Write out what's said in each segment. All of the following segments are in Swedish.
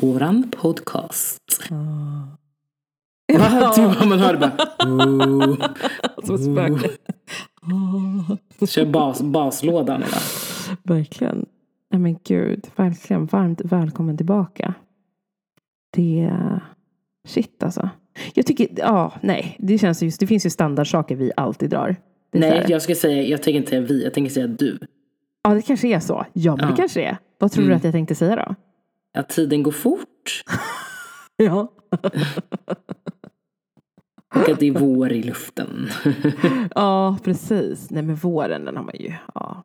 våran podcast. Va? Typ, man hörde bara... Oh, Som ett spöke. kör bas, baslådan idag. Verkligen. Nej men gud, verkligen varmt välkommen tillbaka. Det... Shit alltså. Jag tycker, ja, nej. Det känns just, det finns ju standardsaker vi alltid drar. Nej, jag ska säga, jag tänker inte säga vi, jag tänker säga du. Ja, det kanske är så. Ja, men Ja. det kanske är. Vad tror du Mm. att jag tänkte säga då? Att tiden går fort Ja. och att det är vår i luften. Ja, precis. Nej men våren den har man ju. Ja.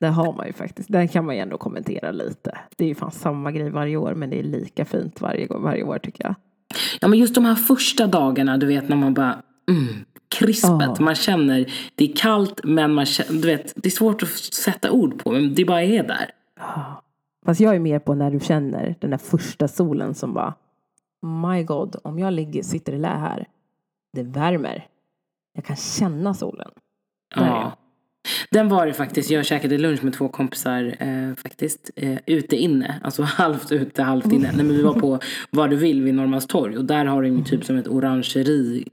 Det har man ju faktiskt. Den kan man ju ändå kommentera lite. Det är ju fan samma grej varje år men det är lika fint varje, varje år tycker jag. Ja men just de här första dagarna, du vet när man bara mm, krispet. Ja. Man känner, det är kallt men man känner, du vet, det är svårt att sätta ord på men det bara är där. Fast jag är mer på när du känner den där första solen som bara My God, om jag ligger, sitter i lä här. Det värmer. Jag kan känna solen. Där. Ja. Den var det faktiskt. Jag käkade lunch med två kompisar eh, faktiskt. Eh, ute inne. Alltså halvt ute, halvt inne. Nej, men vi var på Vad du vill vid Norrmalmstorg. Och där har de ju typ som ett orangeri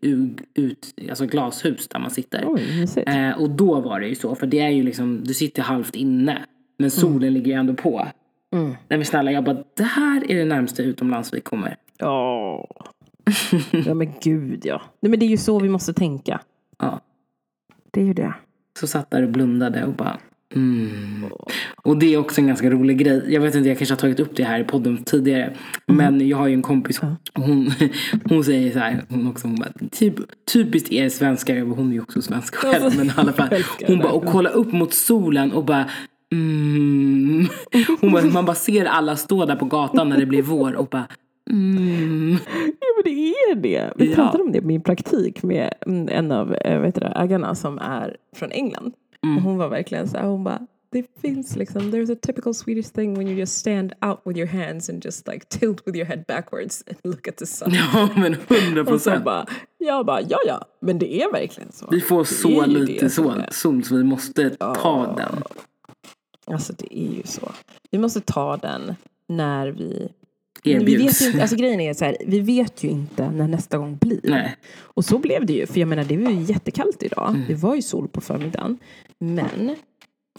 ut, alltså glashus där man sitter. Oj. Eh, och då var det ju så. För det är ju liksom, du sitter halvt inne. Men solen ligger ju ändå på. Mm. Nej men snälla, jag bara, det här är det närmaste utomlands vi kommer. Ja. ja men gud ja. Nej men det är ju så vi måste tänka. Ja. Det är ju det. Så satt där och blundade och bara mm. Och det är också en ganska rolig grej. Jag vet inte, jag kanske har tagit upp det här i podden tidigare. Men jag har ju en kompis. Hon, hon säger så här. Hon också. Hon bara, typ, typiskt er svenskar. Hon är ju också svensk själv. Alltså, men i alla fall. Hon bara, och kolla upp mot solen och bara mm. Hon bara, man bara ser alla stå där på gatan när det blir vår och bara mm. Ja men det är det. Vi Ja. pratade om det på min praktik med en av äh, vet du, ägarna som är från England. Mm. Och hon var verkligen så här, hon bara det finns liksom, there's a typical Swedish thing when you just stand out with your hands and just like tilt with your head backwards and look at the sun. Ja men hundra procent. jag bara, ja ja, men det är verkligen så. Vi får så lite sol, så vi måste ta den. Alltså det är ju så. Vi måste ta den när vi... Erbjuds. Vi vet ju, inte- alltså grejen är så här, vi vet ju inte när nästa gång blir. Nej. Och så blev det ju, för jag menar det var ju jättekallt idag. Mm. Det var ju sol på förmiddagen. Men,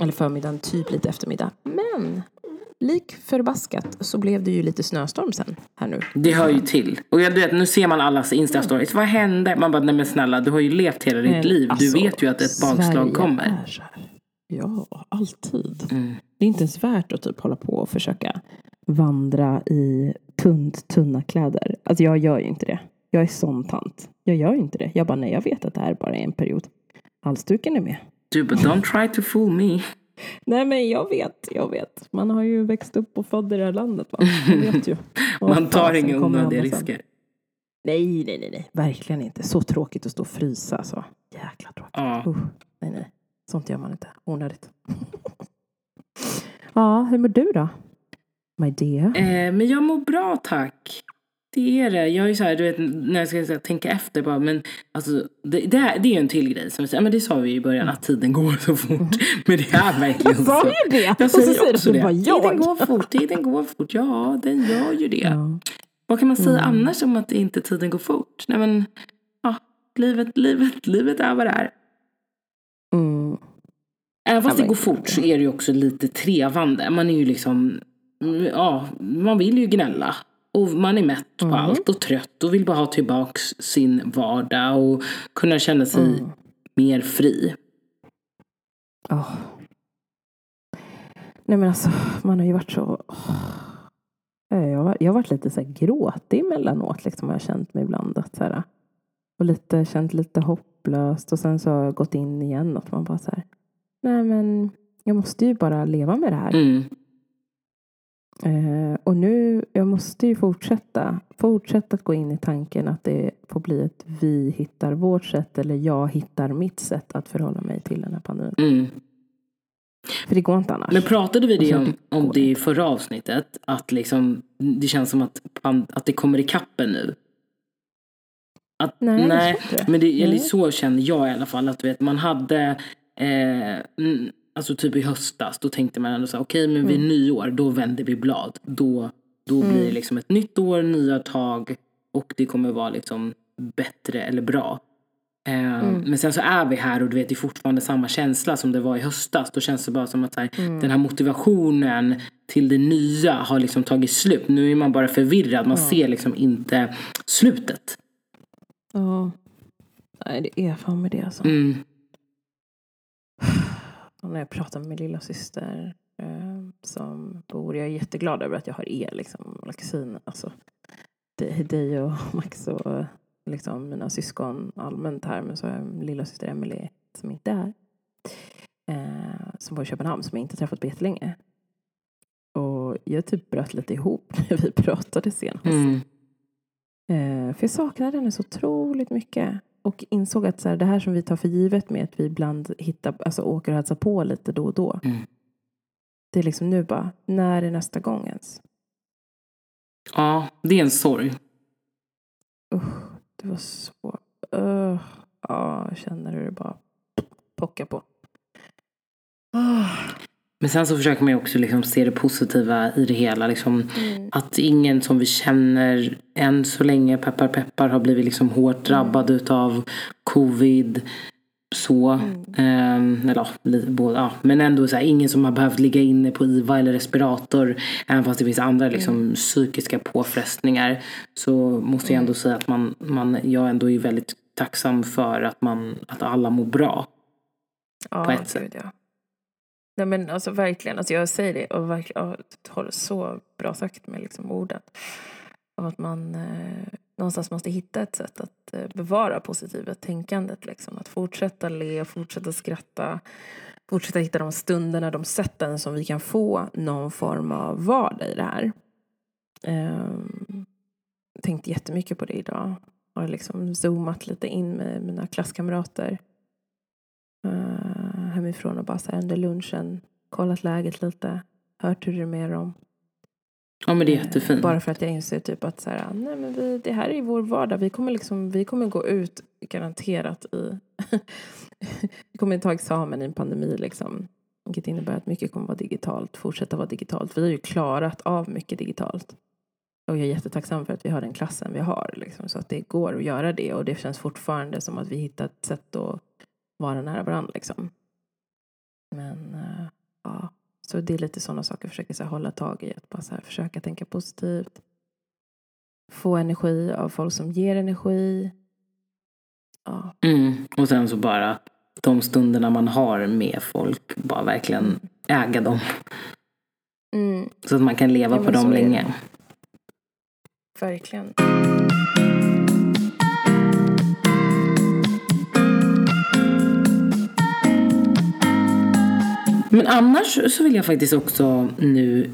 eller förmiddagen, typ lite eftermiddag. Men, lik förbaskat så blev det ju lite snöstorm sen här nu. Det hör ju till. Och jag, du vet, nu ser man allas Insta-stories. Vad hände? Man bara, nej men snälla, du har ju levt hela ditt Men, liv. Du alltså, vet ju att ett bakslag kommer. är så här. Ja, alltid. Mm. Det är inte ens värt att typ hålla på och försöka vandra i tunt, tunna kläder. Alltså jag gör ju inte det. Jag är sån tant. Jag gör inte det. Jag bara, nej jag vet att det här bara är en period. Halsduken är med. Du bara, don't try to fool me. Nej men jag vet, jag vet. Man har ju växt upp och född i det här landet. Va? Man vet ju. Man tar inga onödiga risker. Nej, nej, nej, nej. Verkligen inte. Så tråkigt att stå och frysa. Alltså. Jäkla tråkigt. Ja. Usch, nej, nej. Sånt gör man inte. Onödigt. ja, hur mår du då? My dear. Eh, men jag mår bra tack. Det är det. Jag är så här, du vet, när jag ska så här, tänka efter bara, men alltså, det, det, här, det är ju en till grej som vi säger, men det sa vi ju i början, att tiden går så fort. Men det är verkligen Jag sa så. ju det! Jag Och så säger också du det. bara, jag. Tiden går fort, tiden går fort. Ja, den gör ju det. Ja. Vad kan man säga annars om att inte tiden går fort? Nej men, ja, livet, livet, livet är vad det är. Även fast det går fort så är det ju också lite trevande. Man är ju liksom, ja, man vill ju gnälla. Och man är mätt på Mm. allt och trött och vill bara ha tillbaks sin vardag och kunna känna sig Mm. mer fri. Åh. Nej men alltså, man har ju varit så... åh. Jag har, jag har varit lite så här gråtig emellanåt liksom har jag känt mig ibland. Att så här, och lite, känt lite hopplöst och sen så har jag gått in igen att man bara så här, nej men jag måste ju bara leva med det här. Mm. Eh, och nu, jag måste ju fortsätta. Fortsätta att gå in i tanken att det får bli ett vi hittar vårt sätt eller jag hittar mitt sätt att förhålla mig till den här pandemin. Mm. För det går inte annars. Men pratade vi det om, så om det i förra avsnittet? Att liksom, det känns som att, att det kommer i kappen nu. Att, Nej, nej det. men det, eller så känner jag i alla fall. Att vet, man hade, eh, mm, alltså typ i höstas, då tänkte man ändå så här, okej men vid Mm. nyår, då vänder vi blad. Då Då blir det liksom ett nytt år, nya tag och det kommer vara liksom bättre eller bra. Eh, Men sen så är vi här och du vet det är fortfarande samma känsla som det var i höstas. Då känns det bara som att här, den här motivationen till det nya har liksom tagit slut. Nu är man bara förvirrad, man ser liksom inte slutet. Ja. Nej, det är fan med det alltså. Mm. Och när jag pratar med min lilla syster eh, som bor, jag är jätteglad över att jag har er liksom, kusiner. Alltså, dig, och Max och liksom mina syskon allmänt här. Men så har jag en lilla syster Emily som inte är här. Eh, som bor i Köpenhamn som jag inte träffat på jättelänge. Och jag typ bröt lite ihop när vi pratade senast. Mm. Eh, för jag saknade henne så otroligt mycket. Och insåg att så här, det här som vi tar för givet med att vi ibland hittar, alltså åker och hälsar på lite då och då. Mm. Det är liksom nu bara, när är nästa gång ens? Ja, det är en sorg. Usch, det var så... Uh, ja, jag känner hur det bara pockar på. Ah, Men sen så försöker man ju också liksom se det positiva i det hela. Liksom, Att ingen som vi känner än så länge, peppar peppar, har blivit liksom hårt drabbad utav covid. Så. Ehm, eller ja, båda. Ja. Men ändå så här, ingen som har behövt ligga inne på IVA eller respirator. Även fast det finns andra liksom, psykiska påfrestningar. Så måste jag ändå säga att man, man, jag ändå är väldigt tacksam för att, man, att alla mår bra. ja, På ett sätt. gud, ja. Nej men alltså verkligen, alltså jag säger det och verkligen jag har det så bra sagt med liksom orden. Av att man eh, någonstans måste hitta ett sätt att eh, bevara positiva tänkandet. Liksom. Att fortsätta le, fortsätta skratta, fortsätta hitta de stunderna, de sätten som vi kan få någon form av vardag i det här. Ehm, um, tänkte jättemycket på det idag. Har liksom zoomat lite in med mina klasskamrater uh, hemifrån och bara så här under lunchen kollat läget lite, hört hur det är med dem. Ja men det är Eh, jättefint. Bara för att jag inser typ att så här, nej men vi, det här är vår vardag. Vi kommer, liksom, vi kommer gå ut garanterat i... vi kommer ta examen i en pandemi liksom. Vilket innebär att mycket kommer vara digitalt, fortsätta vara digitalt. Vi har ju klarat av mycket digitalt. Och jag är jättetacksam för att vi har den klassen vi har. Liksom, så att det går att göra det. Och det känns fortfarande som att vi hittat ett sätt att vara nära varandra. Liksom. Men eh, ja, så det är lite sådana saker jag försöker så här, hålla tag i. Att bara så här, försöka tänka positivt. Få energi av folk som ger energi. Ja, Mm. Och sen så bara de stunderna man har med folk, bara verkligen äga dem. mm, Så att man kan leva Ja, på dem länge. verkligen. Men annars så vill jag faktiskt också nu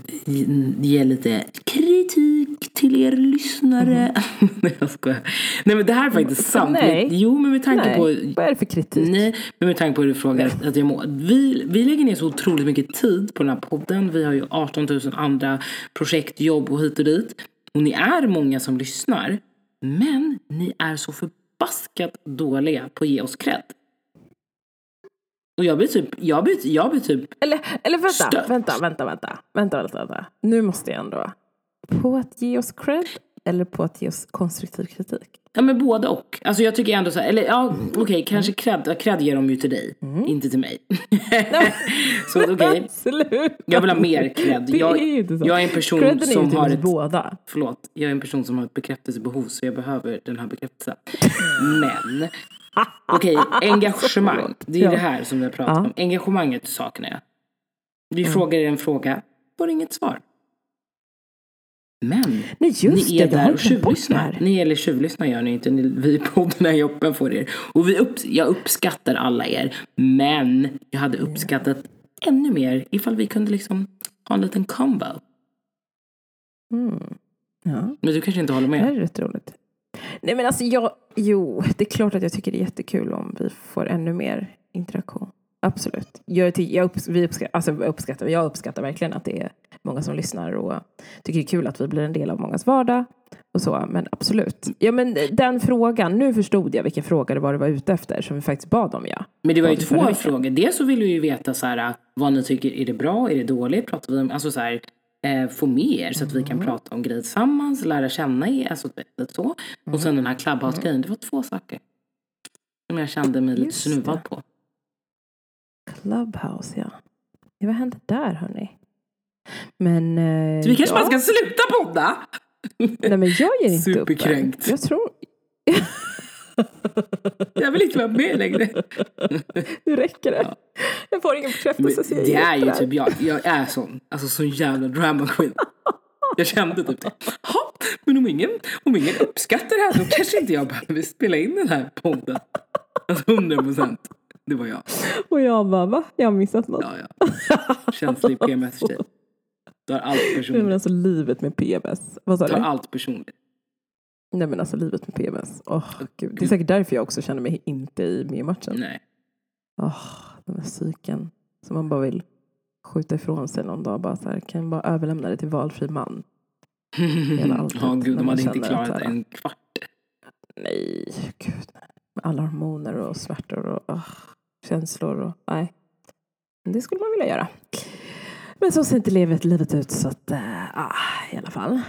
ge lite kritik till er lyssnare. Nej jag skojar. Nej men det här är faktiskt sant. Nej. Jo men med tanke Nej, på vad är det för kritik? Nej, men med tanke på hur du frågar att jag mår. Vi, vi lägger ner så otroligt mycket tid på den här podden. Vi har ju 18 000 andra projekt, jobb och hit och dit. Och ni är många som lyssnar. Men ni är så förbaskat dåliga på att ge oss cred. Och jag blir typ, jag blir, jag blir typ, Eller, eller vänta, Stört. vänta, vänta, vänta, vänta, vänta, vänta. Nu måste jag ändå. På att ge oss cred eller på att ge oss konstruktiv kritik? ja men både och. Alltså jag tycker ändå så här, eller ja okej kanske cred, cred ger de ju till dig. Mm. Inte till mig. så okej. Sluta! Jag vill ha mer cred. Jag, är jag är en person Credden som har ett båda. Förlåt, jag är en person som har ett bekräftelsebehov så jag behöver den här bekräftelsen. Men, okej, engagemang. Det är Ja. det här som vi har pratat Ja. om. Engagemanget saknar jag. Vi frågar er en fråga, får inget svar. Men, Nej, ni är det, där och det tjuvlyssnar. här. Ni eller tjuvlyssnar gör ni inte, ni, vi i podden är öppen för er. Och vi upp, jag uppskattar alla er. Men jag hade uppskattat ännu mer ifall vi kunde liksom ha en liten combo. Mm. Ja. Men du kanske inte håller Det med? här är rätt roligt. Nej men alltså jag, jo, det är klart att jag tycker det är jättekul om vi får ännu mer interaktion. Absolut. Jag, jag, upps, vi uppskattar, alltså jag uppskattar, jag uppskattar verkligen att det är många som lyssnar och tycker det är kul att vi blir en del av mångas vardag. Och så, men absolut. Ja men den frågan, nu förstod jag vilken fråga det var du var ute efter som vi faktiskt bad om ja. Men det var ju två frågor. Dels så vill vi ju veta så här, vad ni tycker, är det bra, är det dåligt? Pratar vi om, alltså så här, eh, få med er så att vi kan Mm. prata om grejer tillsammans, lära känna er. Alltså, så. Och sen den här Clubhouse-grejen. Det var två saker. Som jag kände mig lite Mm. Snuvad på. Clubhouse, ja. ja vad hände där hörni? Men... Eh, Så vi kanske ja. bara ska sluta podda? Nej men jag ger inte upp. än. Superkränkt. Jag tror... Jag vill inte vara med längre. Nu räcker det. Jag får ingen Men bekräftelse. jag det är ju typ jag. Jag är sån. Alltså sån jävla drama queen. Jag kände typ det. "Ha, Men om ingen, om ingen uppskattar det här då kanske inte jag behöver spela in den här podden. Alltså 100 procent. Det var jag. Och jag bara, va? Jag har missat något. Ja, ja. Känslig PMS-tjej. Du har allt Nej men personligt. alltså livet med PMS. Vad sa Du har du? allt personligt. Nej men alltså livet med PMS. Åh, gud. Det är säkert därför jag också känner mig inte i med i matchen. Nej. Åh, den där psyken. Som man bara vill skjuta ifrån sig någon dag. Bara så här, kan bara överlämna det till valfri man? Ja, gud, När de hade inte klarat här- en kvart. Nej, gud. Med alla hormoner och smärtor och åh, känslor och nej. Det skulle man vilja göra. Men så ser inte livet, livet ut så att, äh, ah, i alla fall.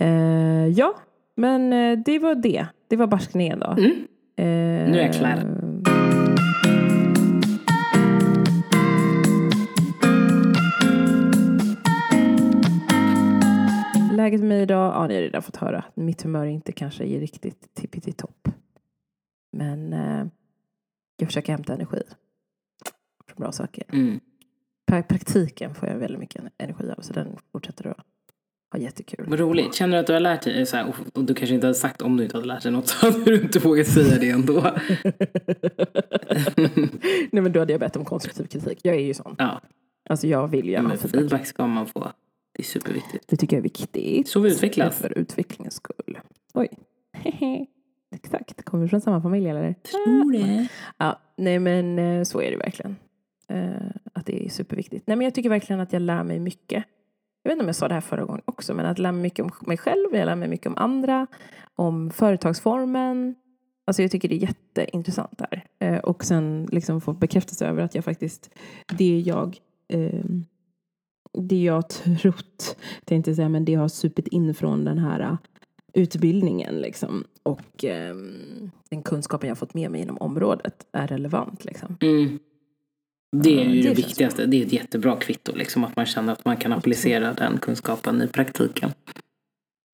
Eh, ja, men eh, det var det. Det var barskningen då. Mm. Eh, Nu är jag klar. Läget med mig idag, ja ni har redan fått höra. Mitt humör är inte kanske är riktigt tippity-topp. Men eh, jag försöker hämta energi från bra saker. Mm. Pra- praktiken får jag väldigt mycket energi av så den fortsätter att ha jättekul. Vad roligt. Känner du att du har lärt dig? Så här, och- du kanske inte hade sagt om du inte hade lärt dig något så hade du inte vågat säga det ändå. Nej men då hade jag bett om konstruktiv kritik. Jag är ju sån. Ja, Alltså jag vill gärna ha men feedback. feedback ska man få. Det är superviktigt. Det tycker jag är viktigt. Så vi utvecklas. För utvecklingens skull. Oj. Exakt. Kommer vi från samma familj eller? Tror det. Ja, nej men eh, så är det verkligen. Eh, Att det är superviktigt. Nej men jag tycker verkligen att jag lär mig mycket. Jag vet inte om jag sa det här förra gången också, men att lära mig mycket om mig själv, jag lär mig mycket om andra, om företagsformen. Alltså jag tycker det är jätteintressant där. Eh, Och sen liksom få bekräftelse över att jag faktiskt, det jag eh, det jag trott, tänkte jag säga, men det jag har supit in från den här eh, utbildningen liksom. Och eh, den kunskapen jag fått med mig inom området är relevant liksom. Mm. Det är ju det, det viktigaste. Det är ett jättebra kvitto. Liksom, att man känner att man kan applicera den kunskapen i praktiken.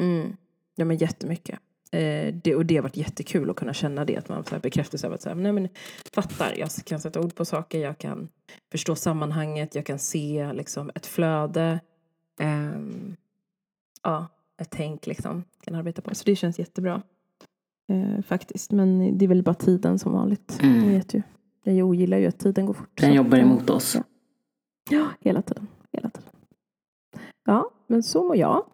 Mm. Ja men jättemycket. Eh, det, och det har varit jättekul att kunna känna det. Att man får bekräftelse av att så här, nej men fattar, jag kan sätta ord på saker, jag kan förstå sammanhanget, jag kan se liksom ett flöde. ehm, ja, ett tänk liksom. Kan arbeta på. Så det känns jättebra. Eh, faktiskt. Men det är väl bara tiden som vanligt. Mm. Ni vet ju. Jag ogillar ju att tiden går fort. Den så jobbar emot oss. Ja. Ja, hela tiden. Hela tiden. Ja, men så mår jag.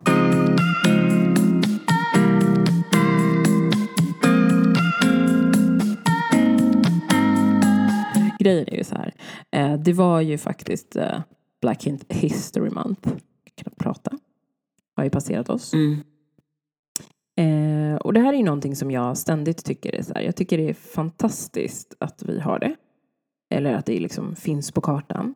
Grejen är ju så här. Eh, det var ju faktiskt eh, Black History Month. Jag kan prata. Har ju passerat oss. Mm. Eh, och det här är ju någonting som jag ständigt tycker är så här. Jag tycker det är fantastiskt att vi har det. Eller att det liksom finns på kartan.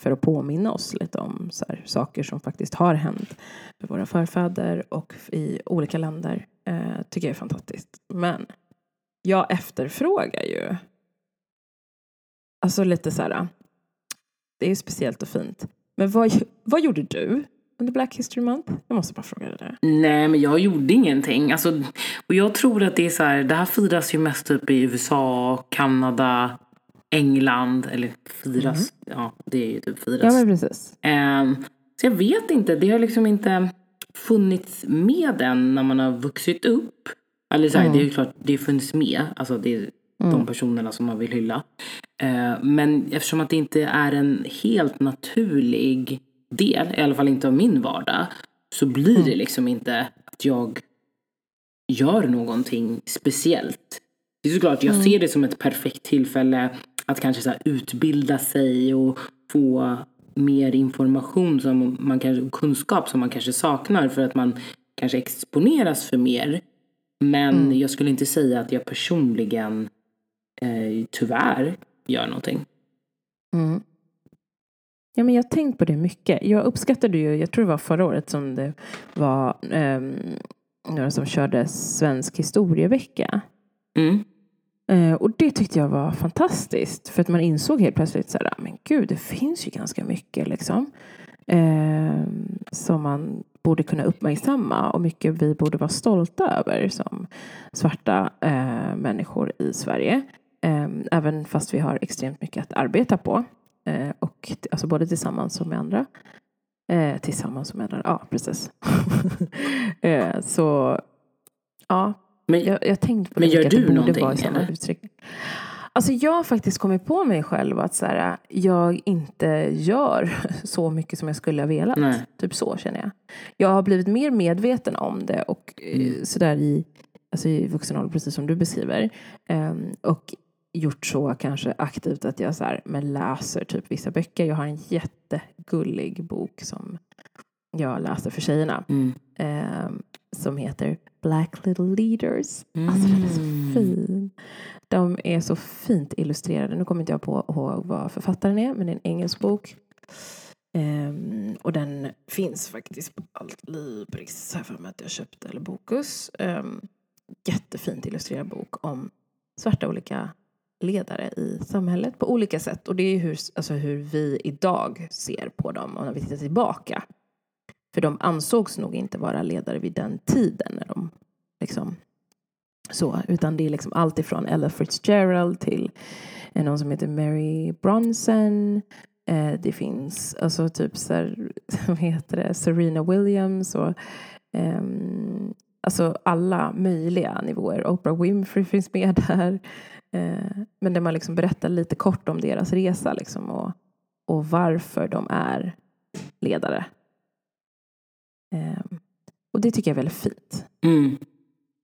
För att påminna oss lite om så här, saker som faktiskt har hänt med våra förfäder och i olika länder. Eh, tycker jag är fantastiskt. Men jag efterfrågar ju Alltså lite så här. Det är ju speciellt och fint. Men vad, vad gjorde du under Black History Month? Jag måste bara fråga det där. Nej, men jag gjorde ingenting. Alltså, och jag tror att det är så här, det här firas ju mest typ i USA, Kanada, England. Eller firas, ja det är ju typ firas. Ja men precis. Ehm, så jag vet inte, det har liksom inte funnits med än när man har vuxit upp. Eller så här, det är ju klart, det har funnits med. Alltså det är de personerna som man vill hylla. Eh, men eftersom att det inte är en helt naturlig del, i alla fall inte av min vardag, så blir det liksom inte att jag gör någonting speciellt. Det är såklart, jag ser det som ett perfekt tillfälle att kanske så utbilda sig och få mer information som man kanske, kunskap som man kanske saknar för att man kanske exponeras för mer. Men jag skulle inte säga att jag personligen eh, tyvärr gör någonting. Mm. Ja, men jag har tänkt på det mycket. Jag uppskattade ju, jag tror det var förra året som det var um, några som körde svensk historievecka. Mm. Uh, och det tyckte jag var fantastiskt. För att man insåg helt plötsligt så här, ah, men gud, det finns ju ganska mycket liksom. Uh, som man borde kunna uppmärksamma och mycket vi borde vara stolta över som svarta uh, människor i Sverige. Um, även fast vi har extremt mycket att arbeta på. Eh, och, alltså både tillsammans och med andra. Eh, tillsammans och med andra, ja precis. eh, så ja, Men, jag, jag tänkte på men gör du det någonting, vara i samma eller? utsträckning. Alltså jag har faktiskt kommit på mig själv att så här, jag inte gör så mycket som jag skulle ha velat. Nej. Typ så känner jag. Jag har blivit mer medveten om det och eh, Mm. sådär i, alltså i vuxen ålder, precis som du beskriver. Ehm, och gjort så kanske aktivt att jag så här, men läser typ vissa böcker. Jag har en jättegullig bok som jag läser för tjejerna. Mm. ehm, som heter Black Little Leaders. Alltså den är så Mm. fin. De är så fint illustrerade. Nu kommer inte jag på ihåg vad författaren är, men det är en engelsk bok. Ehm, och den finns faktiskt på allt Libris, här för mig att jag köpte, eller Bokus. Um, jättefint illustrerad bok om svarta olika ledare i samhället på olika sätt. Och det är hur, alltså hur vi idag ser på dem och när vi tittar tillbaka. För de ansågs nog inte vara ledare vid den tiden när de liksom så, utan det är liksom allt ifrån Ella Fitzgerald till eh, någon som heter Mary Bronson. Eh, det finns alltså typ så här, vad heter det, Serena Williams och ehm, alltså alla möjliga nivåer. Oprah Winfrey finns med där. Eh, men där man liksom berättar lite kort om deras resa liksom och, och varför de är ledare. Ehm, och det tycker jag är väldigt fint. Mm.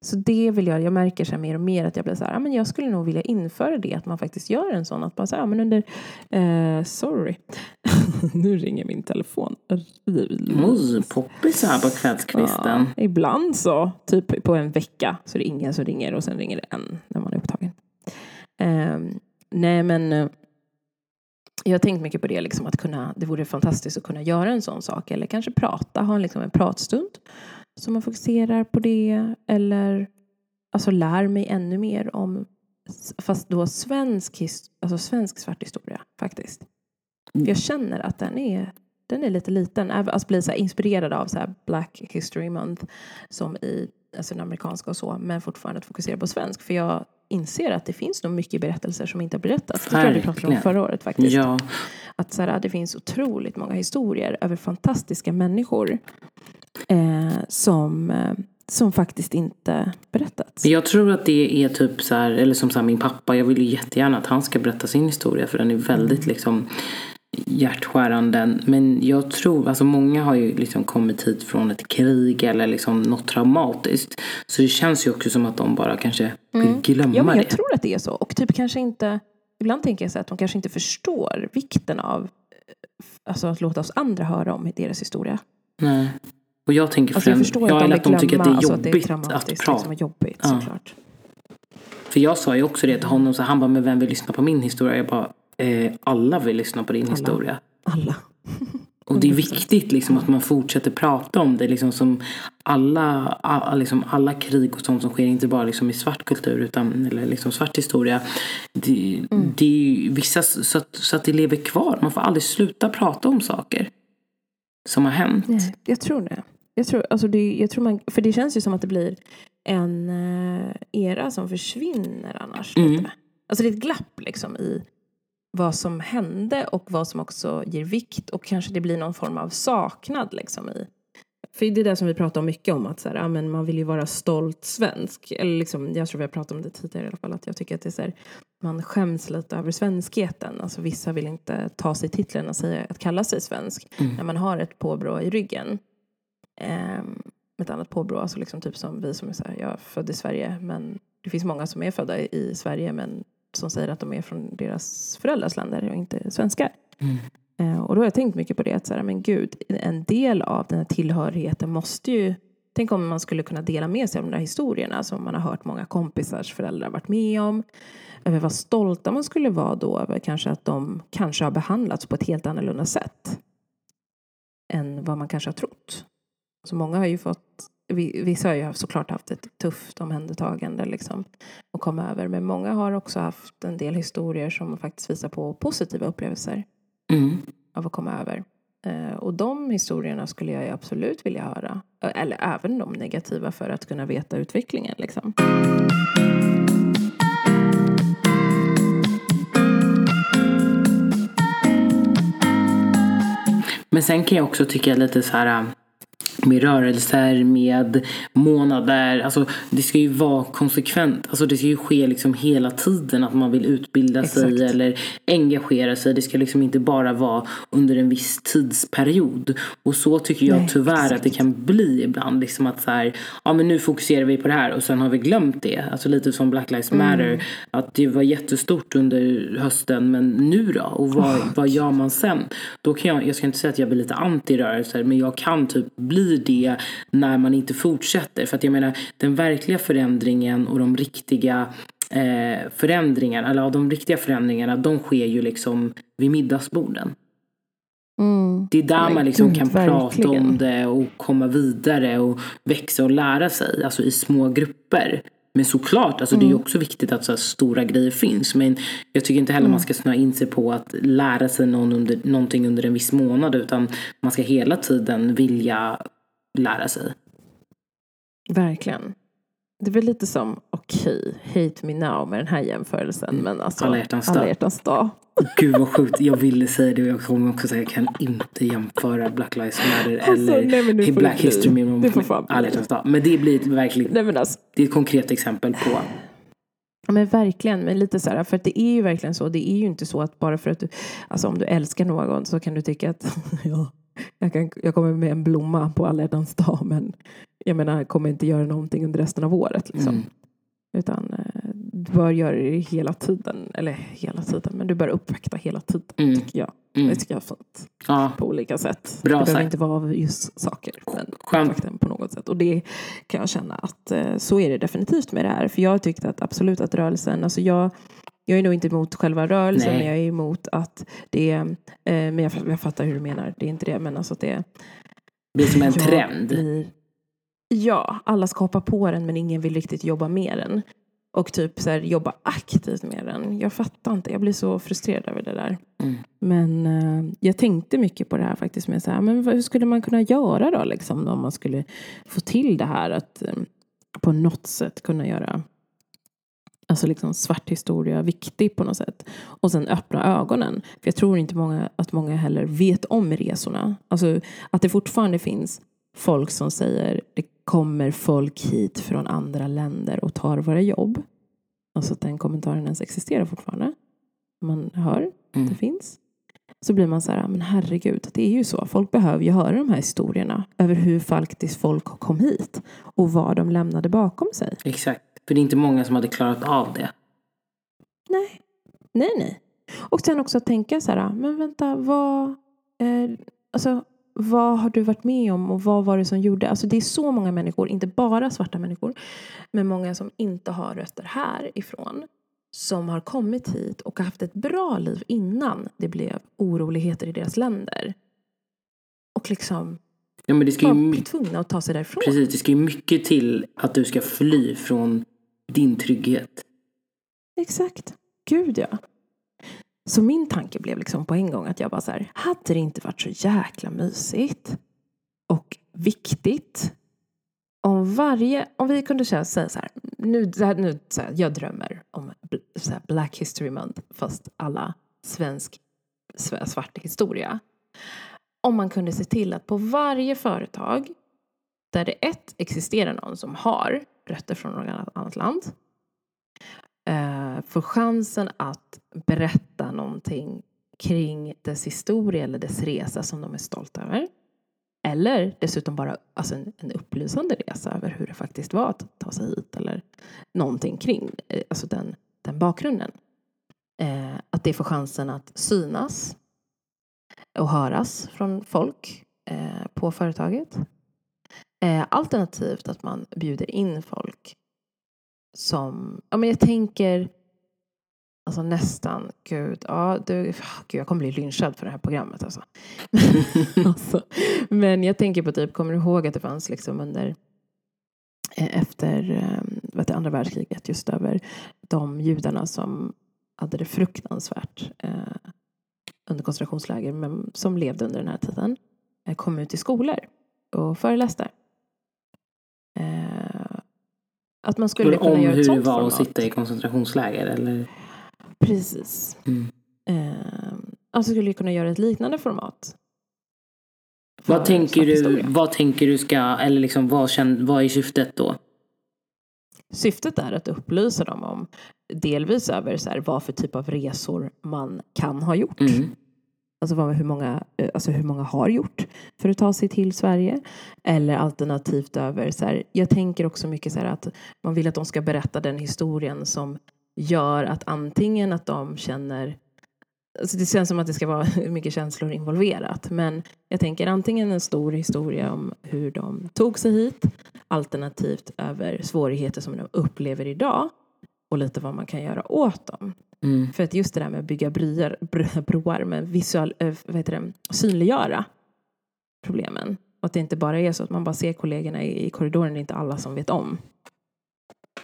Så det vill jag, jag märker så mer och mer att jag blir så här, ah, men jag skulle nog vilja införa det, att man faktiskt gör en sån, att bara så här, ah, men under, eh, sorry, nu ringer min telefon. Oj, poppis här på kvällskvisten. Ja, ibland så, typ på en vecka, så är det ingen som ringer och sen ringer det en när man är upptagen. Ehm, nej men eh, jag har tänkt mycket på det, liksom, att kunna, det vore fantastiskt att kunna göra en sån sak. Eller kanske prata, ha en, liksom, en pratstund. Så man fokuserar på det. Eller alltså, lär mig ännu mer om, fast då svensk, alltså, svensk svart historia faktiskt. För jag känner att den är, den är lite liten. Även- Alltså bli så inspirerad av så Black History Month som i alltså den amerikanska och så. Men fortfarande att fokusera på svensk. För jag inser att det finns nog mycket berättelser som inte har berättats. Det tror jag vi pratade om förra året faktiskt. Ja, Att så här, det finns otroligt många historier över fantastiska människor eh, som, eh, som faktiskt inte berättats. Jag tror att det är typ så här, eller som så här, min pappa, jag vill ju jättegärna att han ska berätta sin historia för den är väldigt liksom hjärtskärande. Men jag tror, alltså många har ju liksom kommit hit från ett krig eller liksom något traumatiskt. Så det känns ju också som att de bara kanske vill glömma Ja, men jag det. tror att det är så. Och typ kanske inte, ibland tänker jag så att de kanske inte förstår vikten av eh, alltså att låta oss andra höra om deras historia. Nej. Och jag tänker Alltså jag främst, förstår ja, att de att de tycker att det är alltså att det är jobbigt att prata. liksom, jobbigt Ja. såklart. För jag sa ju också det till honom, så han bara, men vem vill lyssna på min historia? Jag bara, eh, alla vill lyssna på din historia. Alla. Och det är viktigt liksom att man fortsätter prata om det. Liksom som alla, alla, liksom alla krig och sånt som sker, inte bara liksom i svart kultur utan eller liksom svart historia. Det, det är vissa så att, så att det lever kvar. Man får aldrig sluta prata om saker som har hänt. Nej, jag tror det. Jag tror, alltså det, jag tror man, för det känns ju som att det blir en eh, era som försvinner annars. Mm. Lite. Alltså det är ett glapp liksom i vad som hände och vad som också ger vikt och kanske det blir någon form av saknad liksom i. För det är det som vi pratar om mycket om att så här, ja, men man vill ju vara stolt svensk. Eller liksom, jag tror vi har pratat om det tidigare i alla fall att jag tycker att det är så här, man skäms lite över svenskheten. Alltså vissa vill inte ta sig titeln och säga att kalla sig svensk Mm. när man har ett påbrå i ryggen. Ehm, ett annat påbrå, alltså liksom typ som vi som är så här, jag är född i Sverige men det finns många som är födda i, i Sverige men som säger att de är från deras föräldrars länder och inte svenskar. Mm. Eh, och då har jag tänkt mycket på det att så här, men gud, en del av den här tillhörigheten måste ju Tänk om man skulle kunna dela med sig av de där historierna som man har hört många kompisars föräldrar varit med om. Över vad stolta man skulle vara då över kanske att de kanske har behandlats på ett helt annorlunda sätt. Än vad man kanske har trott. Så många har ju fått, vissa har ju såklart haft ett tufft omhändertagande liksom att komma över. Men många har också haft en del historier som faktiskt visar på positiva upplevelser. Mm. Av att komma över. Eh, och de historierna skulle jag absolut vilja höra. Eller även de negativa för att kunna veta utvecklingen. Liksom. Men sen kan jag också tycka lite så här med rörelser, med månader. Alltså, det ska ju vara konsekvent. Alltså, det ska ju ske liksom hela tiden att man vill utbilda Exakt. sig eller engagera sig. Det ska liksom inte bara vara under en viss tidsperiod. Och så tycker jag Nej, tyvärr exakt. att det kan bli ibland. Liksom att så här, ja men nu fokuserar vi på det här och sen har vi glömt det. Alltså lite som Black Lives mm. Matter. Mm. Att det var jättestort under hösten men nu då? Och vad, oh. vad gör man sen? Då kan jag, jag ska inte säga att jag blir lite anti-rörelser men jag kan typ bli blir det när man inte fortsätter. För att jag menar, den verkliga förändringen och de riktiga eh, förändringarna, eller ja, de riktiga förändringarna, de sker ju liksom vid middagsborden. Mm. Det är där Men man liksom Gud, kan verkligen. prata om det och komma vidare och växa och lära sig, alltså i små grupper. Men såklart, alltså mm. det är mm. också viktigt att så stora grejer finns. Men jag tycker inte heller mm. man ska snöa in sig på att lära sig någon under, någonting under en viss månad. Utan man ska hela tiden vilja lära sig. Verkligen. Det är väl lite som, okej, okay, hate me now med den här jämförelsen. Mm. Men alltså, alla hjärtans dag. Alla hjärtans dag. Gud vad sjukt, jag ville säga det och jag kommer också säga jag kan inte jämföra Black Lives Matter alltså, eller nej, Black History med alla hjärtans dag. Men det blir verkligen, nej, alltså, det är ett konkret exempel på men verkligen, men lite så här, för det är ju verkligen så. Det är ju inte så att bara för att du, alltså om du älskar någon så kan du tycka att ja, jag, kan, jag kommer med en blomma på alla hjärtans dag men jag menar, jag kommer inte göra någonting under resten av året. Liksom. Mm. Utan eh, du bör göra det hela tiden. Eller hela tiden, men du bör uppvakta hela tiden. Mm. Tycker jag. Mm. Det tycker jag är fint. Ja. På olika sätt. Bra det behöver inte vara av just saker. Men uppvakta på något sätt. Och det kan jag känna att eh, så är det definitivt med det här. För jag har tyckt att absolut att rörelsen, alltså jag jag är nog inte emot själva rörelsen, Nej. men jag är emot att det är, eh, men jag, jag fattar hur du menar, det är inte det, men alltså att det Det blir som en trend. Blir, ja, alla ska hoppa på den men ingen vill riktigt jobba med den. Och typ så här, jobba aktivt med den. Jag fattar inte, jag blir så frustrerad över det där. Mm. Men uh, jag tänkte mycket på det här faktiskt. Med så här, men hur skulle man kunna göra då liksom, om man skulle få till det här att um, på något sätt kunna göra alltså liksom svart historia viktig på något sätt. Och sen öppna ögonen. För jag tror inte många, att många heller vet om resorna. Alltså att det fortfarande finns folk som säger det kommer folk hit från andra länder och tar våra jobb. Alltså att den kommentaren ens existerar fortfarande. Man hör att mm. det finns. Så blir man så här, men herregud, det är ju så. Folk behöver ju höra de här historierna över hur faktiskt folk kom hit och vad de lämnade bakom sig. Exakt. För det är inte många som hade klarat av det. Nej, nej, nej. Och sen också tänka så här, men vänta, vad, eh, alltså, vad har du varit med om och vad var det som gjorde? Alltså det är så många människor, inte bara svarta människor, men många som inte har rötter härifrån som har kommit hit och haft ett bra liv innan det blev oroligheter i deras länder. Och liksom ja, men det ska ju var tvungna att ta sig därifrån. Precis, det ska ju mycket till att du ska fly från din trygghet. Exakt. Gud ja. Så min tanke blev liksom på en gång att jag bara så här, hade det inte varit så jäkla mysigt och viktigt om varje, om vi kunde säga så här, nu, nu så här, jag drömmer om så här, Black History Month fast alla svensk svart historia. Om man kunde se till att på varje företag där det ett existerar någon som har rötter från något annat land eh, får chansen att berätta någonting kring dess historia eller dess resa som de är stolta över. Eller dessutom bara alltså en, en upplysande resa över hur det faktiskt var att ta sig hit eller någonting kring eh, alltså den, den bakgrunden. Eh, att det får chansen att synas och höras från folk eh, på företaget. Eh, alternativt att man bjuder in folk som, ja men jag tänker Alltså nästan, gud, ja, du, gud, jag kommer bli lynchad för det här programmet alltså. alltså. Men jag tänker på typ, kommer du ihåg att det fanns liksom under eh, efter ehm, vet du, andra världskriget just över de judarna som hade det fruktansvärt eh, under koncentrationsläger men som levde under den här tiden eh, kom ut i skolor och föreläste. Eh, att man skulle kunna om göra ett hur det sånt var att sitta i koncentrationsläger eller? Precis. Mm. Eh, alltså skulle kunna göra ett liknande format. Vad tänker, du, historia. vad tänker du ska, eller liksom vad, känn, vad är syftet då? Syftet är att upplysa dem om delvis över så här, vad för typ av resor man kan ha gjort. Mm. Alltså, vad, hur, många, eh, alltså hur många har gjort för att ta sig till Sverige. Eller alternativt över, så här, jag tänker också mycket så här att man vill att de ska berätta den historien som gör att antingen att de känner Alltså det känns som att det ska vara mycket känslor involverat. Men jag tänker antingen en stor historia om hur de tog sig hit. Alternativt över svårigheter som de upplever idag. Och lite vad man kan göra åt dem. Mm. För att just det där med att bygga bryar, br- broar med visual, äh, vad heter det, synliggöra problemen. Och att det inte bara är så att man bara ser kollegorna i, i korridoren, det är inte alla som vet om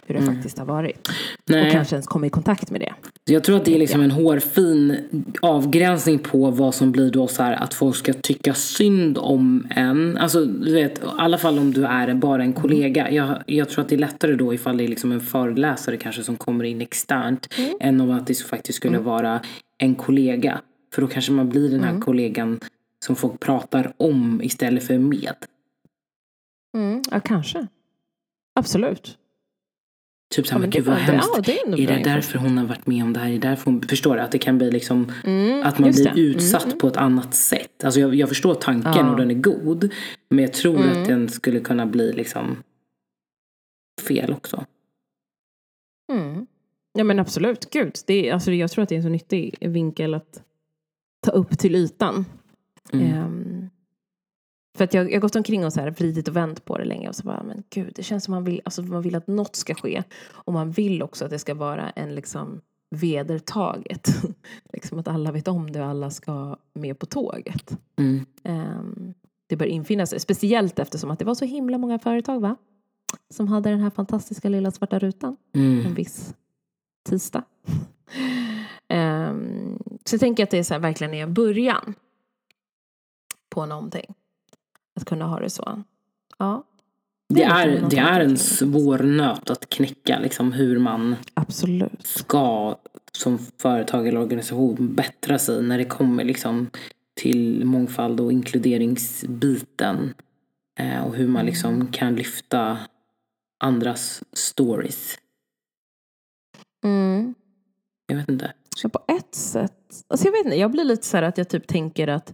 hur det Mm. faktiskt har varit. Och Nej, kanske ens kommer i kontakt med det. Jag tror att det är liksom en hårfin avgränsning på vad som blir då så här att folk ska tycka synd om en. Alltså du vet, i alla fall om du är bara en kollega. Jag, jag tror att det är lättare då ifall det är liksom en föreläsare kanske som kommer in externt. Än om att det faktiskt skulle vara en kollega. För då kanske man blir den här kollegan som folk pratar om istället för med. Mm, ja, kanske. Absolut. Typ såhär, Ja, men gud vad hemskt. ja, det är är det därför hon har varit med om det här? Är det därför hon, förstår du? Att det kan bli liksom Mm, att man blir det. utsatt Mm, på ett annat sätt. Alltså jag, jag förstår tanken Ja. och den är god. Men jag tror Mm. att den skulle kunna bli liksom fel också. Mm. Ja men absolut, gud. Det är, alltså, jag tror att det är en så nyttig vinkel att ta upp till ytan. Mm. För att jag, har gått omkring och så här vridit och vänt på det länge och så bara, men gud, det känns som man vill, alltså man vill att något ska ske. Och man vill också att det ska vara en liksom vedertaget. liksom att alla vet om det och alla ska med på tåget. Mm. Ehm, det bör infinna sig, speciellt eftersom att det var så himla många företag va? Som hade den här fantastiska lilla svarta rutan en Mm. viss tisdag. Ehm, så jag tänker att det är så här, verkligen är en början på någonting. Att kunna ha det så. Ja, Det, är det är en svår nöt att knäcka. Liksom hur man absolut. ska som företag eller organisation bättra sig när det kommer liksom till mångfald och inkluderingsbiten. Eh, och hur man Mm. liksom kan lyfta andras stories. Mm. Jag vet inte. Så på ett sätt, alltså jag vet inte, jag blir lite så här att jag typ tänker att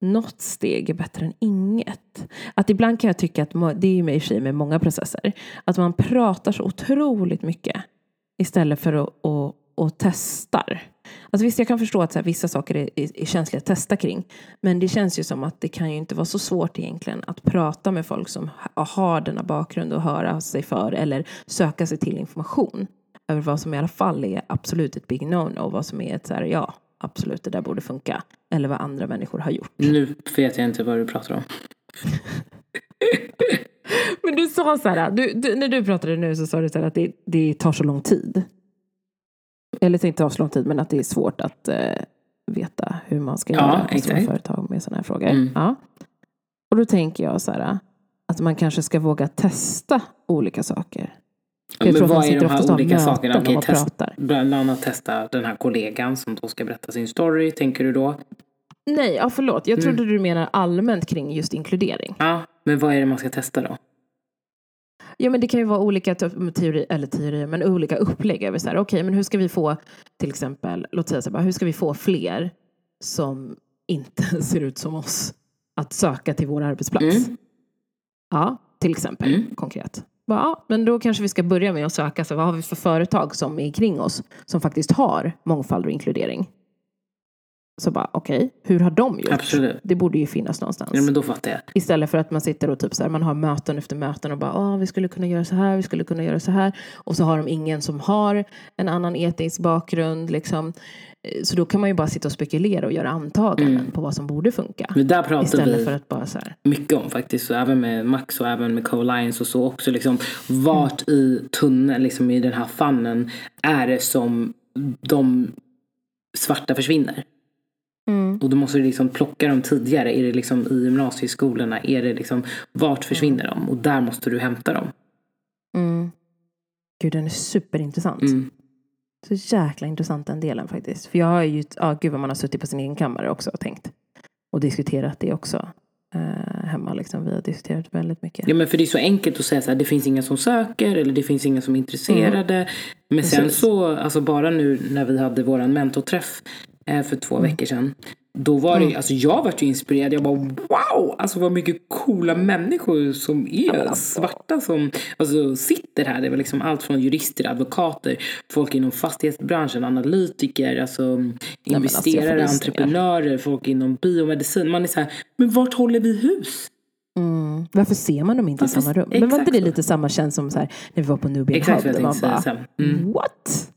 något steg är bättre än inget. Att ibland kan jag tycka att, det är ju med i och för sig med många processer, att man pratar så otroligt mycket istället för att, och, och testar. Alltså visst, jag kan förstå att så här, vissa saker är, är, är känsliga att testa kring. Men det känns ju som att det kan ju inte vara så svårt egentligen att prata med folk som har denna bakgrund och höra sig för eller söka sig till information över vad som i alla fall är absolut ett big no-no och vad som är ett så här, ja, absolut det där borde funka. Eller vad andra människor har gjort. Nu vet jag inte vad du pratar om. Men du sa så här, du, du, när du pratade nu så sa du så här att det, det tar så lång tid. Eller inte tar så lång tid, men att det är svårt att eh, veta hur man ska Ja, göra stora exakt. företag med sådana här frågor. Mm. Ja. Och då tänker jag så här, att man kanske ska våga testa olika saker. Ja, men vad är de här olika sakerna? Okej, man test, bland annat testa den här kollegan som då ska berätta sin story, tänker du då? Nej, ja, förlåt. Jag Mm. trodde du menar allmänt kring just inkludering. Ja, men vad är det man ska testa då? Ja, men det kan ju vara olika te- teorier, eller teorier, men olika upplägg över så här, okej, men hur ska vi få, till exempel, låt säga så här, hur ska vi få fler som inte ser ut som oss att söka till vår arbetsplats? Mm. Ja, till exempel, Mm. konkret. Ja, men då kanske vi ska börja med att söka, så vad har vi för företag som är kring oss som faktiskt har mångfald och inkludering? Så bara okej, okay, hur har de gjort? Absolut. Det borde ju finnas någonstans. Ja men då fattar jag. Istället för att man sitter och typ så här, man har möten efter möten och bara Åh, vi skulle kunna göra så här, vi skulle kunna göra så här. Och så har de ingen som har en annan etnisk bakgrund. Liksom. Så då kan man ju bara sitta och spekulera och göra antaganden mm. på vad som borde funka. Men där pratar Istället vi för att bara så här. mycket om faktiskt. Så även med Max och även med Co-Lions och så också. Liksom, vart mm. i tunneln, liksom i den här fannen, är det som de svarta försvinner? Mm. Och då måste du liksom plocka dem tidigare. Är det liksom i gymnasieskolorna? Är det liksom, vart försvinner mm. de? Och där måste du hämta dem. Mm. Gud, den är superintressant. Mm. Så jäkla intressant den delen faktiskt. För jag har ju, ja gud vad man har suttit på sin egen kammare också och tänkt. Och diskuterat det också. Eh, hemma liksom. Vi har diskuterat väldigt mycket. Ja men för det är så enkelt att säga så här, det finns inga som söker eller det finns inga som är intresserade. Mm. Men sen Precis. så, alltså bara nu när vi hade våran mentorträff eh, för två mm. veckor sedan. Då var det, mm. alltså jag vart ju inspirerad. Jag bara wow! Alltså vad mycket coola människor som är alltså. svarta som alltså, sitter här. Det var liksom allt från jurister, advokater, folk inom fastighetsbranschen, analytiker, alltså, alltså investerare, alltså, entreprenörer, folk inom biomedicin. Man är så här, men vart håller vi hus? Mm. Varför ser man dem inte Varför, i samma rum? Men var inte det lite samma känsla som så här, när vi var på Nubian Exakt, Hub? Man bara, mm. what?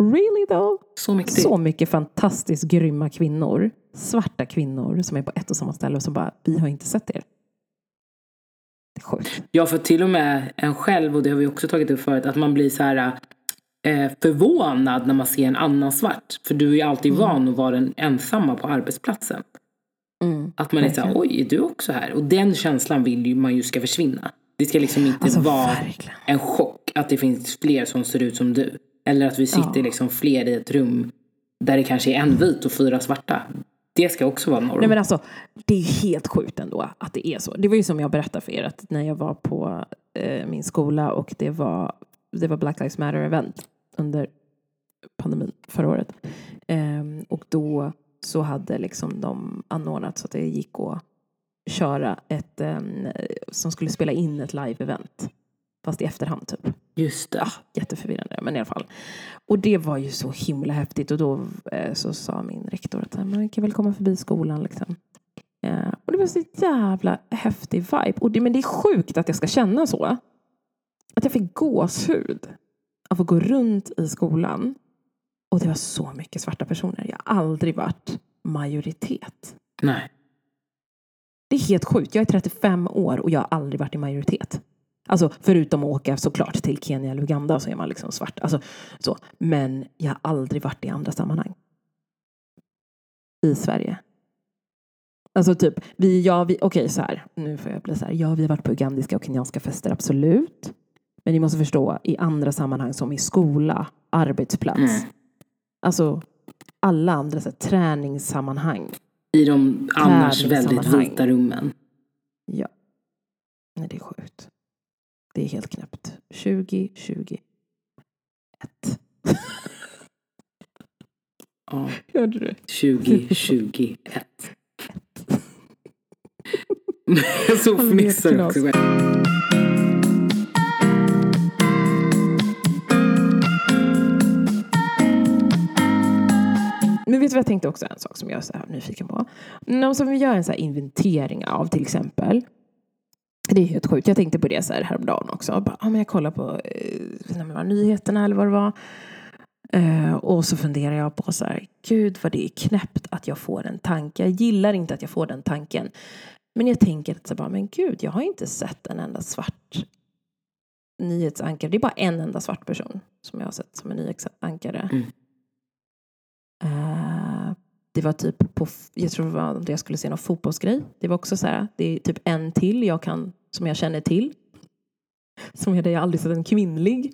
Really though? Så mycket. Så mycket fantastiskt grymma kvinnor. Svarta kvinnor som är på ett och samma ställe och som bara, vi har inte sett er. Det är sjukt. Ja, för till och med en själv, och det har vi också tagit upp förut, att man blir så här eh, förvånad när man ser en annan svart. För du är ju alltid mm. van att vara den ensamma på arbetsplatsen. Mm, att man är så här, oj, är du också här? Och den känslan vill ju man ju ska försvinna. Det ska liksom inte alltså, vara verkligen. en chock att det finns fler som ser ut som du. Eller att vi sitter ja. liksom fler i ett rum där det kanske är en vit och fyra svarta. Det ska också vara norm. Nej men alltså, det är helt sjukt ändå att det är så. Det var ju som jag berättade för er att när jag var på eh, min skola och det var, det var Black Lives Matter event under pandemin förra året. Eh, och då så hade liksom de anordnat så att det gick att köra ett, eh, som skulle spela in ett live-event. Fast i efterhand typ. Just det. Ah, jätteförvirrande, men i alla fall. Och det var ju så himla häftigt och då eh, så sa min rektor att man kan väl komma förbi skolan liksom. Eh, och det var så jävla häftig vibe. Och det, men det är sjukt att jag ska känna så. Att jag fick gåshud av att gå runt i skolan. Och det var så mycket svarta personer. Jag har aldrig varit majoritet. Nej. Det är helt sjukt. Jag är 35 år och jag har aldrig varit i majoritet. Alltså förutom att åka såklart till Kenya eller Uganda så är man liksom svart. Alltså, så. Men jag har aldrig varit i andra sammanhang. I Sverige. Alltså typ, vi, ja, vi, okej okay, så här, nu får jag bli så här, ja vi har varit på ugandiska och kenyanska fester, absolut. Men ni måste förstå, i andra sammanhang som i skola, arbetsplats. Mm. Alltså alla andra så här, träningssammanhang. I de annars väldigt vita rummen. Ja. Nej, det är sjukt. Det är helt knäppt. 2021. ja. Hörde du? 2021. Så fnissar också själv. Men vet du vad jag tänkte också? En sak som jag är så här nyfiken på. Om vi gör en så inventering av till exempel det är helt sjukt. Jag tänkte på det så här häromdagen också. Bara, ah, men jag kollar på eh, nyheterna eller vad det var. Uh, och så funderar jag på så här, gud vad det är knäppt att jag får den tanken. Jag gillar inte att jag får den tanken. Men jag tänker att så bara, men gud, jag har inte sett en enda svart nyhetsankare. Det är bara en enda svart person som jag har sett som en nyhetsankare. Mm. Uh, det var typ på, jag tror det var jag skulle se någon fotbollsgrej. Det var också så här, det är typ en till jag kan, som jag känner till. Som jag, jag aldrig sett en kvinnlig,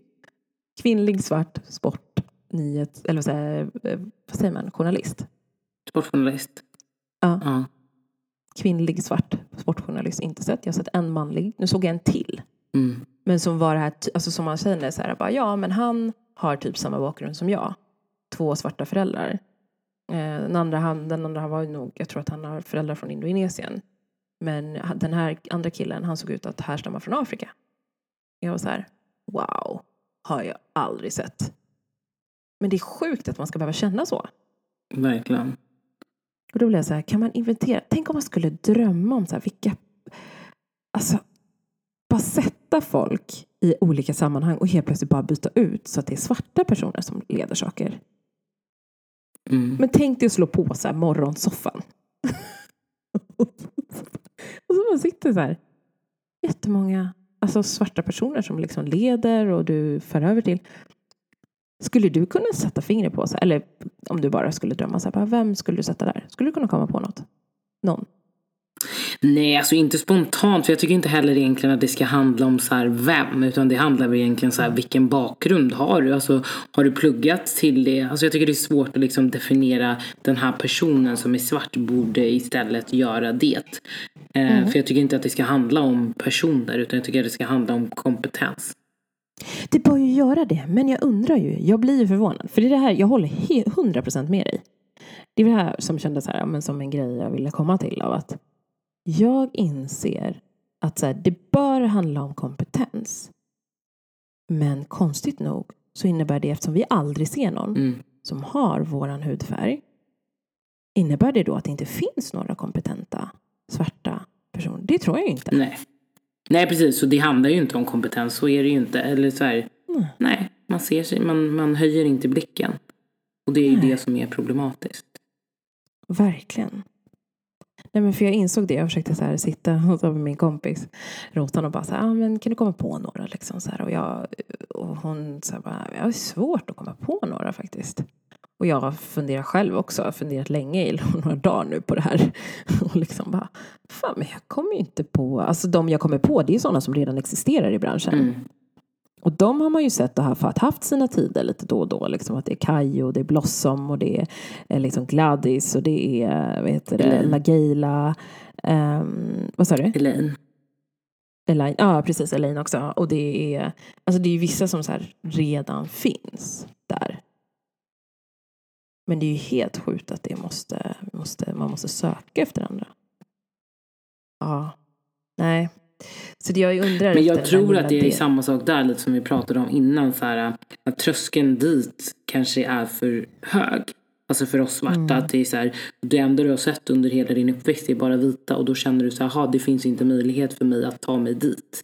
kvinnlig svart sportnyhet, eller vad säger, eh, vad säger man, journalist? Sportjournalist? Ja. ja. Kvinnlig svart sportjournalist, inte sett. Jag har sett en manlig. Nu såg jag en till. Mm. Men som var det här, alltså som man känner så här, bara, ja men han har typ samma bakgrund som jag. Två svarta föräldrar. Eh, den, andra, han, den andra han var nog, jag tror att han har föräldrar från Indonesien. Men den här andra killen, han såg ut att härstamma från Afrika. Jag var så här, wow, har jag aldrig sett. Men det är sjukt att man ska behöva känna så. Verkligen. Och då blir jag så här, kan man inventera? Tänk om man skulle drömma om så här, vilka... Alltså, bara sätta folk i olika sammanhang och helt plötsligt bara byta ut så att det är svarta personer som leder saker. Mm. Men tänk dig att slå på så här morgonsoffan. och så man sitter så här jättemånga alltså svarta personer som liksom leder och du för över till. Skulle du kunna sätta fingret på, så eller om du bara skulle drömma, så här, vem skulle du sätta där? Skulle du kunna komma på något? Någon? Nej, alltså inte spontant. För jag tycker inte heller egentligen att det ska handla om så här vem. Utan det handlar väl egentligen så här vilken bakgrund har du? Alltså har du pluggat till det? Alltså jag tycker det är svårt att liksom definiera den här personen som är svart borde istället göra det. Eh, Mm. För jag tycker inte att det ska handla om personer utan jag tycker att det ska handla om kompetens. Det bör ju göra det, men jag undrar ju. Jag blir ju förvånad. För det är det här, jag håller he- 100% med dig. Det är det här som kändes här, men som en grej jag ville komma till. Av att jag inser att så här, det bör handla om kompetens. Men konstigt nog så innebär det, eftersom vi aldrig ser någon Mm. som har våran hudfärg. Innebär det då att det inte finns några kompetenta svarta personer? Det tror jag ju inte. Nej. Nej, precis. Så det handlar ju inte om kompetens. Så är det ju inte. Eller så här, Mm. nej, man ser sig, man, man höjer inte blicken. Och det är ju Nej. det som är problematiskt. Verkligen. Nej, men för jag insåg det. Jag försökte så här sitta och så med min kompis Rotan och bara så här, ah, men kan du komma på några? Liksom, så här, och, jag, och hon sa bara, jag har svårt att komma på några faktiskt. Och jag funderar själv också, jag har funderat länge i några dagar nu på det här. Och liksom bara, fan men jag kommer ju inte på, alltså de jag kommer på det är ju sådana som redan existerar i branschen. Mm. Och de har man ju sett och haft, haft sina tider lite då och då. Liksom att det är Kai och det är Blossom och det är liksom Gladys och det är vad heter det, Elaine. Lageila. Um, vad sa du? Elaine. Elaine. Ja, precis. Elaine också. Och det är, alltså det är vissa som så redan finns där. Men det är ju helt sjukt att det måste, måste, man måste söka efter andra. Ja. Nej. Så det jag undrar Men jag tror att det är del- samma sak där, lite som vi pratade om innan. Så här, att tröskeln dit kanske är för hög. Alltså för oss svarta. Mm. Att det är så här, det enda du har sett under hela din uppväxt är bara vita. Och då känner du så här, "Jaha, det finns inte möjlighet för mig att ta mig dit.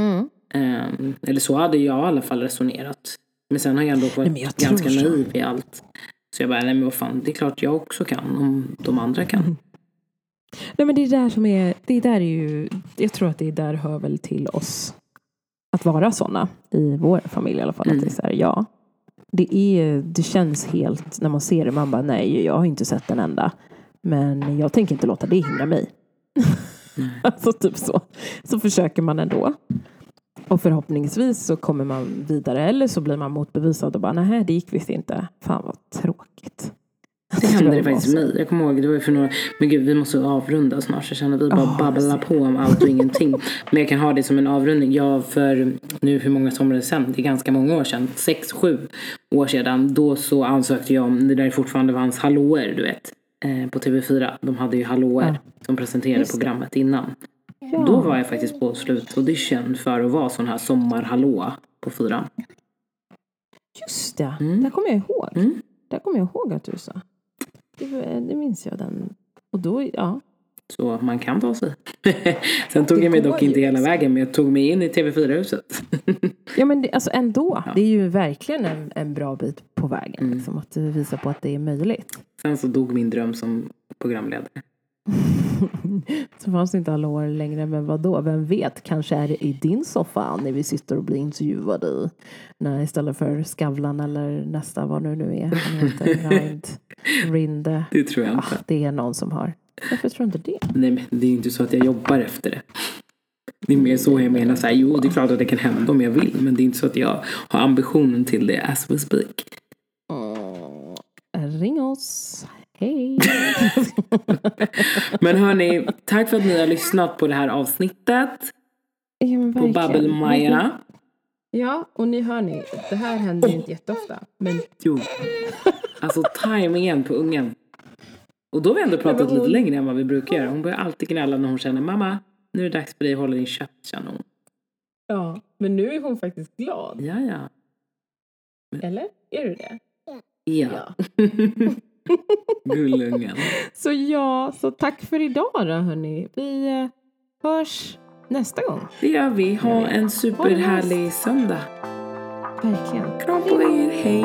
Mm. Ehm, eller så hade jag i alla fall resonerat. Men sen har jag ändå varit Nej, jag ganska naiv i allt. Så jag bara, nej men vad fan, det är klart jag också kan om de andra kan. Nej men det är där som är, det är där är ju, jag tror att det är där hör väl till oss. Att vara sådana i vår familj i alla fall. Mm. Att det är så här, ja. Det, är, det känns helt, när man ser det, man bara nej, jag har inte sett en enda. Men jag tänker inte låta det hindra mig. Mm. alltså typ så. Så försöker man ändå. Och förhoppningsvis så kommer man vidare. Eller så blir man motbevisad och bara nej, det gick visst inte. Fan vad tråkigt. Det hände det faktiskt mig. Jag kommer ihåg, det var ju för några... Men gud, vi måste avrunda snart. Jag känner att vi bara Ja, babblar på om allt och ingenting. Men jag kan ha det som en avrundning. Jag för nu, hur många somrar sedan? Det är ganska många år sedan. Sex, sju år sedan. Då så ansökte jag om, det där fortfarande fanns hallåer, du vet. Eh, på TV4. De hade ju hallåer som presenterade Just programmet innan. Ja. Då var jag faktiskt på slutaudition för att vara sån här sommarhallå på fyran. Just det, Mm. där kommer jag ihåg. Mm. Där kommer jag ihåg att du sa. Det, det minns jag den. Och då, ja. Så man kan ta sig. Sen tog jag mig dock inte hela vägen men jag tog mig in i TV4-huset. Ja men det, alltså ändå. Ja. Det är ju verkligen en, en bra bit på vägen. Mm. Liksom, att du visar på att det är möjligt. Sen så dog min dröm som programledare. Så fanns inte alla år längre. Men vad då? Vem vet? Kanske är det i din soffa när vi sitter och blir intervjuade i. När, istället för Skavlan eller nästa vad nu nu är. Han heter Rind, Rinde. Det tror jag Ah, inte. det är någon som har. Varför tror du inte det? Nej men det är inte så att jag jobbar efter det. Det är mer så jag menar så här, jo det är klart att det kan hända om jag vill. Men det är inte så att jag har ambitionen till det as we speak. Mm. Ring oss. Hej. Men hörni, tack för att ni har lyssnat på det här avsnittet. ja, men På. Babbelmajorna. Ja, och ni hör ni, det här händer ju inte jätteofta. Men Jo. Alltså tajmingen på ungen. Och då har vi ändå pratat men hon- lite längre än vad vi brukar göra. Hon börjar alltid gnälla när hon känner mamma, nu är det dags för dig att hålla din käft känner hon. Ja, men nu är hon faktiskt glad. Ja, ja. Eller? Är du det? Ja. Gullungen. Så ja, så tack för idag då hörni. Vi eh, hörs nästa gång. Det gör vi. Ha en superhärlig söndag. Verkligen. Kram på er. Hej!